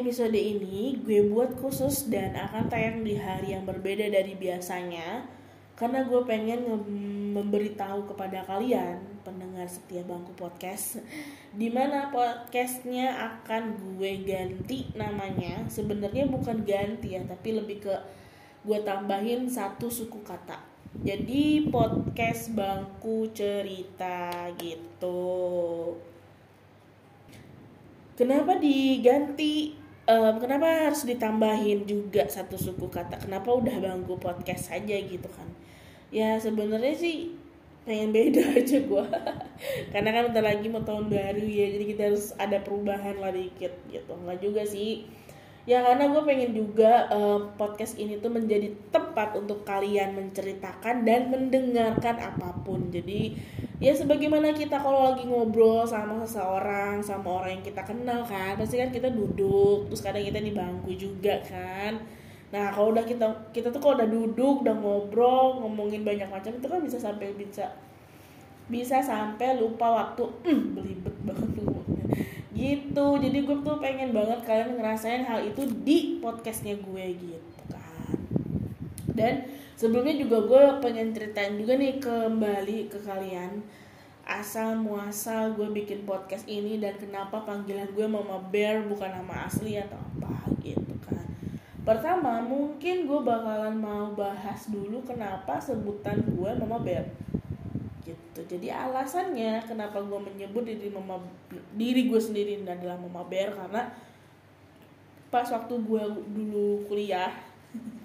Episode ini gue buat khusus dan akan tayang di hari yang berbeda dari biasanya karena gue pengen nge- memberitahu kepada kalian pendengar setia bangku podcast di mana podcastnya akan gue ganti namanya. Sebenarnya bukan ganti ya tapi lebih ke gue tambahin satu suku kata. Jadi podcast bangku cerita gitu. Kenapa diganti Em, kenapa harus ditambahin juga satu suku kata? Kenapa udah bangku podcast saja gitu kan? Ya sebenarnya sih pengen beda aja gua. Karena kan bentar lagi mau tahun baru ya jadi kita harus ada perubahan lah dikit gitu. Nggak juga sih. Ya karena gue pengen juga eh, podcast ini tuh menjadi tepat untuk kalian menceritakan dan mendengarkan apa pun. Jadi ya sebagaimana kita kalau lagi ngobrol sama seseorang sama orang yang kita kenal kan pasti kan kita duduk terus kadang kita di bangku juga kan. Nah kalau udah kita kita tuh kalau udah duduk udah ngobrol ngomongin banyak macam itu kan bisa sampai bisa bisa sampai lupa waktu hmm, belibet banget gitu. Jadi gue tuh pengen banget kalian ngerasain hal itu di podcastnya gue gitu kan. Dan sebelumnya juga gue pengen ceritain juga nih kembali ke kalian. Asal muasal gue bikin podcast ini dan kenapa panggilan gue Mama Bear bukan nama asli atau apa gitu kan. Pertama mungkin gue bakalan mau bahas dulu kenapa sebutan gue Mama Bear. Gitu. Jadi alasannya kenapa gue menyebut diri mama diri gue sendiri adalah mama bear karena pas waktu gue dulu kuliah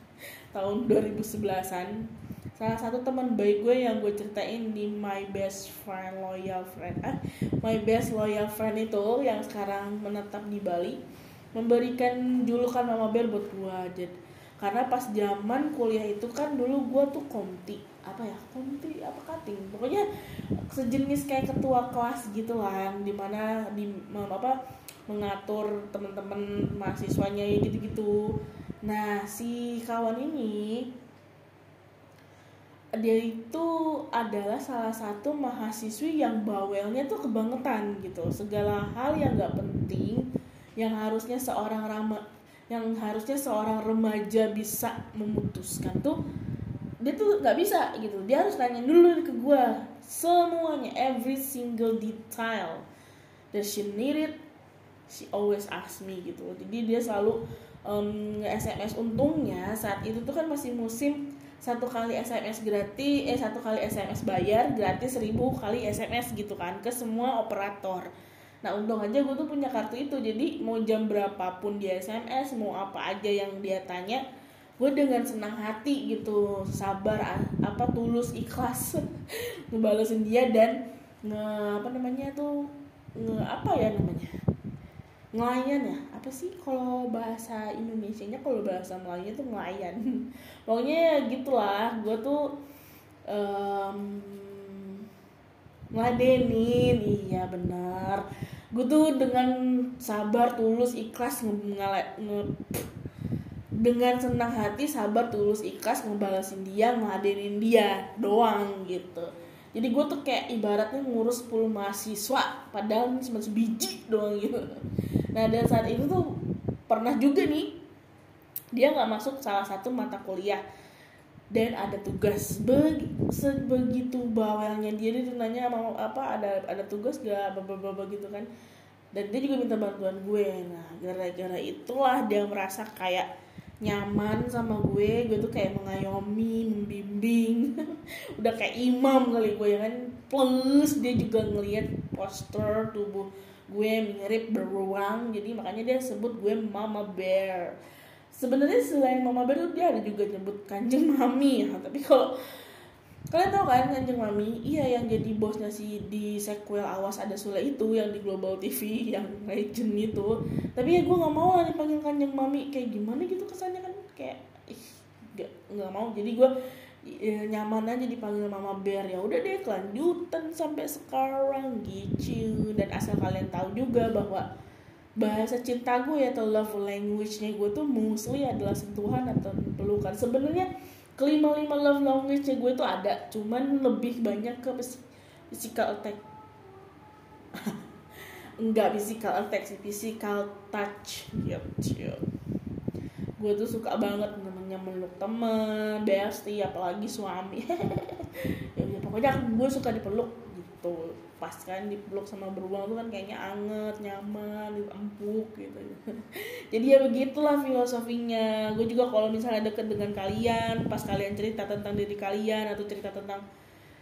tahun 2011an salah satu teman baik gue yang gue ceritain di my best friend loyal friend ah my best loyal friend itu yang sekarang menetap di Bali memberikan julukan mama bear buat gue jadi karena pas zaman kuliah itu kan dulu gue tuh komti apa ya komti apa cutting pokoknya sejenis kayak ketua kelas gitu lah di mana di apa mengatur teman-teman mahasiswanya ya gitu-gitu. Nah si kawan ini dia itu adalah salah satu mahasiswi yang bawelnya tuh kebangetan gitu. Segala hal yang nggak penting yang harusnya seorang rama yang harusnya seorang remaja bisa memutuskan tuh dia tuh nggak bisa gitu. Dia harus nanya dulu ke gue semuanya every single detail. That she needed she always ask me gitu. Jadi dia selalu um, SMS untungnya saat itu tuh kan masih musim satu kali SMS gratis eh satu kali SMS bayar gratis seribu kali SMS gitu kan ke semua operator. Nah untung aja gue tuh punya kartu itu. Jadi mau jam berapapun dia SMS mau apa aja yang dia tanya gue dengan senang hati gitu sabar apa tulus ikhlas ngebalesin dia dan nge apa namanya tuh nge apa ya namanya ngelayan ya? Apa sih kalau bahasa Indonesia nya kalau bahasa Melayu tuh ngelayan. Pokoknya ya gitulah gue tuh um, ngeladenin. Iya benar. Gue tuh dengan sabar tulus ikhlas nge dengan senang hati sabar tulus ikhlas ngebalasin dia ngeladenin dia doang gitu jadi gue tuh kayak ibaratnya ngurus 10 mahasiswa padahal cuma sebiji doang gitu. Nah dan saat itu tuh pernah juga nih dia nggak masuk salah satu mata kuliah. Dan ada tugas Be sebegitu bawelnya dia dia nanya mau apa ada ada tugas gak beberapa gitu kan. Dan dia juga minta bantuan gue. Nah gara-gara itulah dia merasa kayak nyaman sama gue gue tuh kayak mengayomi membimbing. Udah kayak imam kali gue ya kan? Plus dia juga ngelihat poster tubuh gue mirip beruang jadi makanya dia sebut gue mama bear. Sebenarnya selain mama bear tuh dia ada juga nyebut kanjeng mami. Ya tapi kalau kalian tau kan kanjeng mami? Iya yang jadi bosnya si di sequel awas ada Sule itu yang di Global TV yang legend itu tapi ya gue nggak mau lah dipanggil kanjeng mami. Kayak gimana gitu kesannya kan? Kayak ih nggak nggak mau. Jadi gue ya, nyaman aja dipanggil mama bear. Ya udah deh kelanjutan sampai sekarang gitu dan asal kalian tahu juga bahwa bahasa cinta gue atau love language-nya gue tuh mostly adalah sentuhan atau pelukan. Sebenarnya kelima lima love language gue tuh ada cuman lebih banyak ke physical attack. Enggak physical attack sih physical touch. Gitu gue tuh suka banget namanya meluk temen bestie apalagi suami. Ya, ya pokoknya gue suka dipeluk gitu pas kan dipeluk sama beruang tuh kan kayaknya anget nyaman empuk gitu. Jadi ya begitulah filosofinya. Gue juga kalau misalnya deket dengan kalian pas kalian cerita tentang diri kalian atau cerita tentang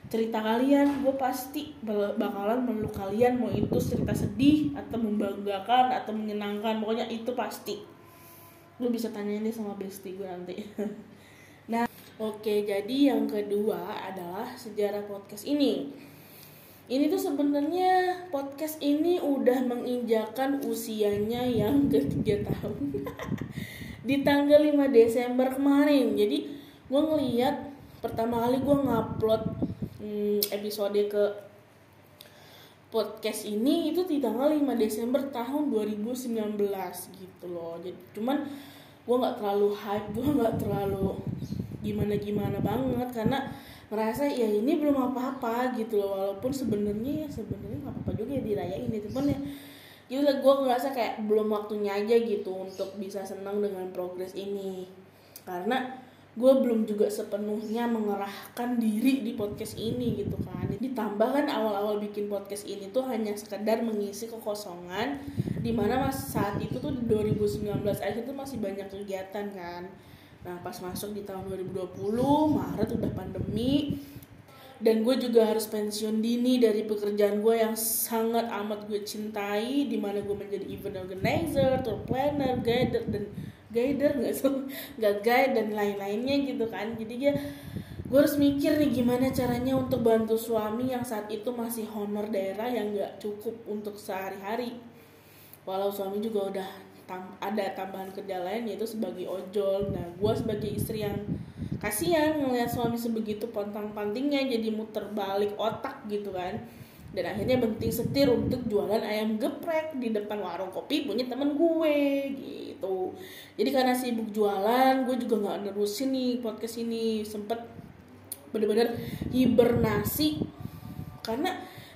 cerita kalian gue pasti bakalan meluk kalian mau itu cerita sedih atau membanggakan atau menyenangkan pokoknya itu pasti. Lu bisa tanya ini sama bestie gue nanti. Nah oke jadi yang kedua adalah sejarah podcast ini ini tuh sebenarnya podcast ini udah menginjakan usianya yang ke 3 tahun. Di tanggal 5 Desember kemarin. Jadi gue ngeliat pertama kali gue ngupload hmm, episode ke podcast ini itu di tanggal 5 Desember tahun 2019 gitu loh. Jadi cuman gue nggak terlalu hype gue nggak terlalu gimana gimana banget karena ngerasa ya ini belum apa-apa gitu loh. Walaupun sebenarnya ya sebenarnya nggak apa-apa juga ya dirayain itu cuman ya gitu lah gue ngerasa kayak belum waktunya aja gitu untuk bisa senang dengan progres ini. Karena gue belum juga sepenuhnya mengerahkan diri di podcast ini gitu kan. Ditambah kan awal-awal bikin podcast ini tuh hanya sekedar mengisi kekosongan di mana mas saat itu tuh di 2019 akhir tuh masih banyak kegiatan kan Nah pas masuk di tahun 2020 Maret udah pandemi dan gue juga harus pensiun dini dari pekerjaan gue yang sangat amat gue cintai di mana gue menjadi event organizer, tour planner, guider dan guider nggak so nggak guide dan lain-lainnya gitu kan. Jadi ya gue harus mikir nih gimana caranya untuk bantu suami yang saat itu masih honor daerah yang nggak cukup untuk sehari-hari. Walau suami juga udah tam ada tambahan kerja lain yaitu sebagai ojol. Nah gue sebagai istri yang kasihan ngeliat suami sebegitu pontang pantingnya jadi muter balik otak gitu kan. Dan akhirnya benting setir untuk jualan ayam geprek di depan warung kopi punya temen gue gitu. Jadi karena sibuk jualan gue juga nggak nerusin nih podcast ini. Sempet bener-bener hibernasi karena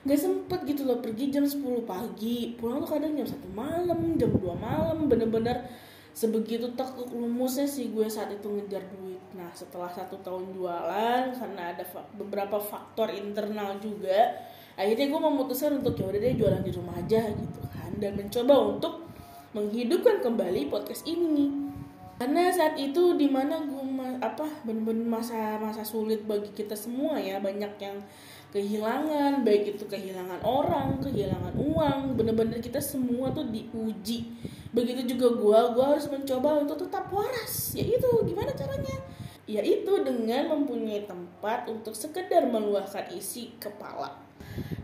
nggak sempet gitu loh pergi jam 10 pagi. Pulang tuh kadang jam satu malam jam 2 malam bener-bener sebegitu tekuk lumusnya sih gue saat itu ngejar duit. Nah setelah satu tahun jualan karena ada beberapa faktor internal juga akhirnya gue memutuskan untuk ya udah deh jualan di rumah aja gitu kan. Dan mencoba untuk menghidupkan kembali podcast ini. Karena saat itu di mana gue apa bener-bener masa-masa sulit bagi kita semua ya banyak yang kehilangan baik itu kehilangan orang kehilangan uang bener-bener kita semua tuh diuji. Begitu juga gue gue harus mencoba untuk tetap waras. Ya itu gimana caranya? Yaitu dengan mempunyai tempat untuk sekedar meluahkan isi kepala.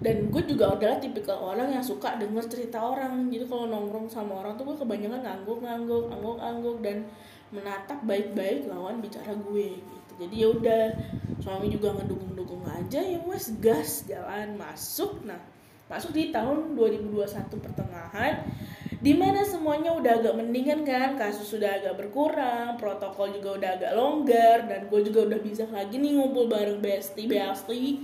Dan gue juga adalah tipikal orang yang suka denger cerita orang. Jadi kalau nongkrong sama orang tuh gue kebanyakan ngangguk-ngangguk ngangguk-ngangguk dan menatap baik-baik lawan bicara gue gitu. Jadi ya udah suami juga ngedukung-dukung aja ya wes gas jalan masuk. Nah masuk di tahun 2021 pertengahan di mana semuanya udah agak mendingan kan kasus sudah agak berkurang protokol juga udah agak longgar dan gue juga udah bisa lagi nih ngumpul bareng bestie bestie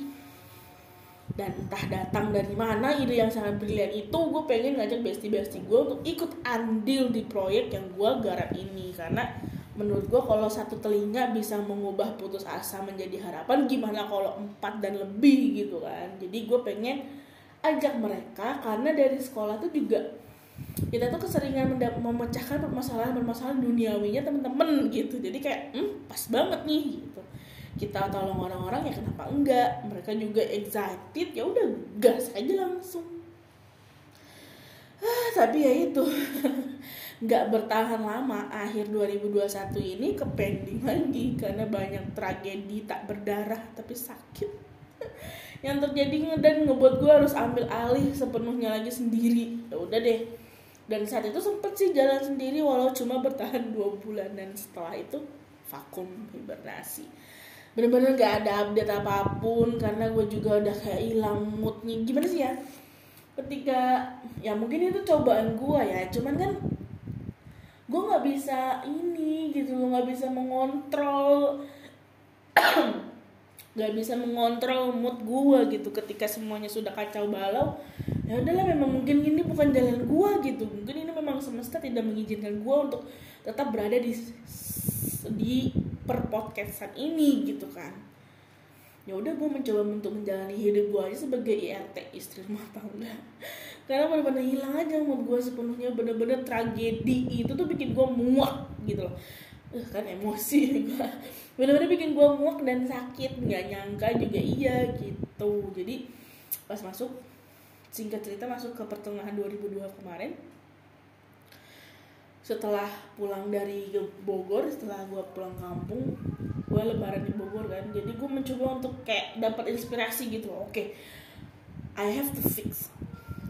dan entah datang dari mana ide yang sangat brilian itu gue pengen ngajak bestie bestie gue untuk ikut andil di proyek yang gue garap ini karena menurut gue kalau satu telinga bisa mengubah putus asa menjadi harapan gimana kalau empat dan lebih gitu kan. Jadi gue pengen ajak mereka karena dari sekolah tuh juga kita tuh keseringan memecahkan permasalahan-permasalahan duniawinya temen-temen gitu. Jadi kayak hmm, pas banget nih gitu. Kita tolong orang-orang ya kenapa enggak? Mereka juga excited ya udah gas aja langsung tapi ya itu. Nggak bertahan lama. Akhir 2021 ini ke pending lagi karena banyak tragedi tak berdarah tapi sakit yang terjadi dan ngebuat gue harus ambil alih sepenuhnya lagi sendiri. Ya udah deh. Dan saat itu sempet sih jalan sendiri walau cuma bertahan dua bulan dan setelah itu vakum hibernasi. Bener-bener gak ada update apa pun karena gue juga udah kayak hilang moodnya. Gimana sih ya ketika ya mungkin itu cobaan gue ya cuman kan gue nggak bisa ini gitu loh nggak bisa mengontrol nggak bisa mengontrol mood gue gitu. Ketika semuanya sudah kacau balau ya udahlah memang mungkin ini bukan jalan gue gitu. Mungkin ini memang semesta tidak mengizinkan gue untuk tetap berada di di per podcastan ini gitu kan ya udah gue mencoba untuk menjalani hidup gue aja sebagai IRT istri rumah tangga. Karena benar-benar hilang aja mood gue sepenuhnya. Bener-bener tragedi itu tuh bikin gue muak gitu loh. Uh, kan emosi gue bener-bener bikin gue muak dan sakit. Nggak nyangka juga iya gitu. Jadi pas masuk singkat cerita masuk ke pertengahan 2002 kemarin. Setelah pulang dari Bogor setelah gue pulang kampung gue lebaran di Bogor kan. Jadi gue mencoba untuk kayak dapat inspirasi gitu oke okay, I have to fix.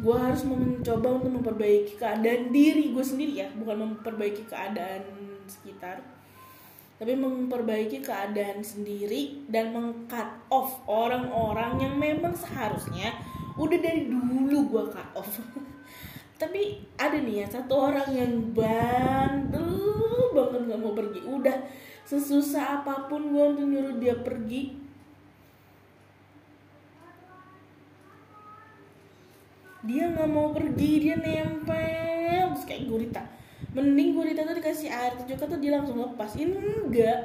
Gue harus mencoba untuk memperbaiki keadaan diri gue sendiri ya. Bukan memperbaiki keadaan sekitar tapi memperbaiki keadaan sendiri dan mengcut off orang-orang yang memang seharusnya udah dari dulu gue cut off. Tapi ada nih ya satu orang yang bandel banget nggak mau pergi. Udah sesusah apa pun gue untuk nyuruh dia pergi. Dia nggak mau pergi dia nempel. Terus kayak gurita. Mending gurita tuh dikasih air tujuh tuh dia langsung lepas. Ini enggak.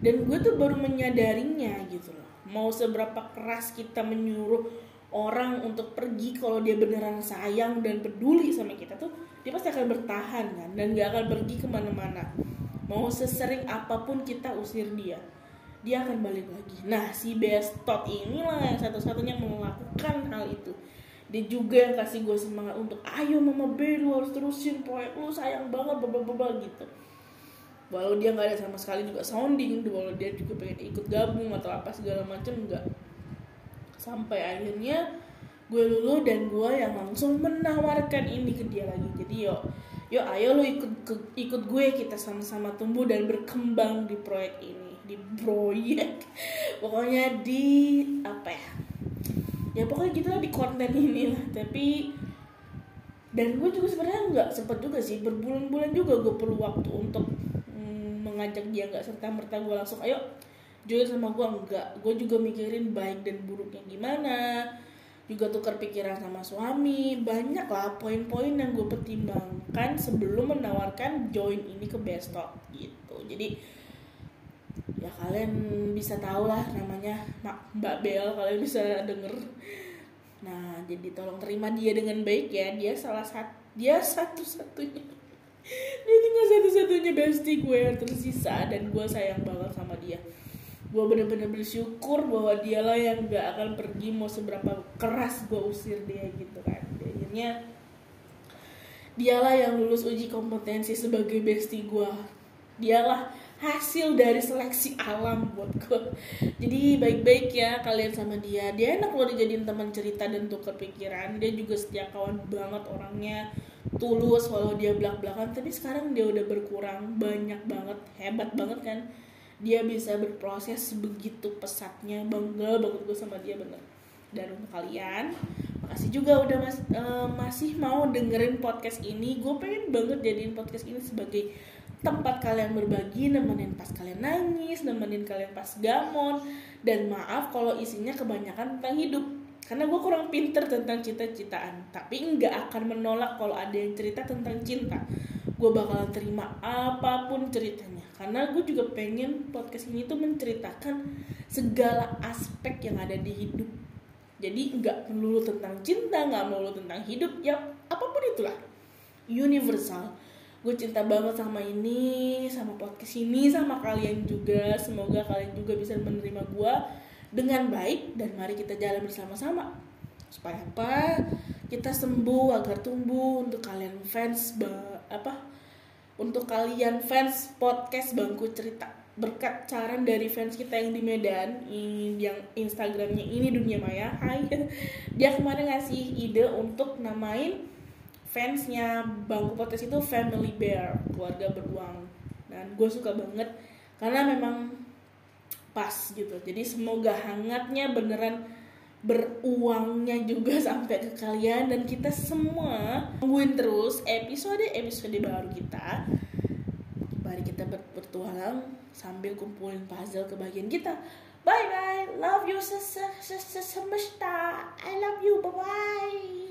Dan gue tuh baru menyadarinya gitu loh. Mau seberapa keras kita menyuruh orang untuk pergi kalau dia beneran sayang dan peduli sama kita tuh dia pasti akan bertahan kan? Dan gak akan pergi ke mana-mana mau sesering apa pun kita usir dia dia akan balik lagi. Nah si bestot inilah yang satu-satunya melakukan hal itu. Dia juga yang kasih gue semangat untuk ayo mama B lu harus terusin proyek lu sayang banget baba gitu. Walau dia nggak ada sama sekali juga sounding walau dia juga pengen ikut gabung atau apa segala macam enggak sampai akhirnya gue lulu dan gue yang langsung menawarkan ini ke dia lagi. Jadi yo yo ayo lu ikut ke, ikut gue kita sama-sama tumbuh dan berkembang di proyek ini di proyek. Pokoknya di apa ya? Ya pokoknya gitu lah di konten ini lah. Tapi dan gue juga sebenarnya nggak sempet juga sih berbulan-bulan juga gue perlu waktu untuk mm, mengajak dia nggak serta merta gue langsung ayo join sama gue. Enggak gue juga mikirin baik dan buruknya gimana juga tukar pikiran sama suami. Banyak lah poin-poin yang gue pertimbangkan sebelum menawarkan join ini ke Bestok gitu. Jadi ya kalian bisa tahu lah namanya Mbak Bel kalian bisa denger. Nah jadi tolong terima dia dengan baik ya. Dia salah satu dia satu-satunya. Dia tinggal satu-satunya bestie gue yang tersisa dan gue sayang banget sama dia gue bener-bener bersyukur bahwa dialah yang gak akan pergi mau seberapa keras gue usir dia gitu kan. Akhirnya dialah yang lulus uji kompetensi sebagai bestie gue dialah hasil dari seleksi alam buat gue jadi baik-baik ya kalian sama dia. Dia enak loh dijadiin teman cerita dan tukar pikiran. Dia juga setia kawan banget orangnya. Tulus walau dia belak belakan tapi sekarang dia udah berkurang. Banyak banget. Hebat banget kan dia bisa berproses begitu pesatnya bangga banget gue sama dia bener dan untuk kalian makasih juga udah mas, uh, masih mau dengerin podcast ini gue pengen banget jadiin podcast ini sebagai tempat kalian berbagi, nemenin pas kalian nangis, nemenin kalian pas gamon, dan maaf kalau isinya kebanyakan tentang hidup. Karena gue kurang pinter tentang cita-citaan, tapi nggak akan menolak kalau ada yang cerita tentang cinta. Gue bakalan terima apa pun ceritanya, karena gue juga pengen podcast ini tuh menceritakan segala aspek yang ada di hidup. Jadi nggak melulu tentang cinta, nggak melulu tentang hidup, ya apa pun itulah. Universal. Gue cinta banget sama ini sama podcast ini sama kalian juga. Semoga kalian juga bisa menerima gue dengan baik dan mari kita jalan bersama-sama. Supaya apa? Kita sembuh agar tumbuh untuk kalian fans apa untuk kalian fans podcast bangku cerita. Berkat saran dari fans kita yang di Medan yang Instagramnya ini dunia maya Hai. Dia kemarin ngasih ide untuk namain fansnya bangku podcast itu Family Bear keluarga beruang. Dan gue suka banget karena memang pas gitu. Jadi semoga hangatnya beneran beruangnya juga sampai ke kalian. Dan kita semua tungguin terus episode episode baru kita. Mari kita bertualang sambil kumpulin puzzle ke bagian kita. Bye bye love you semesta. I love you. Bye bye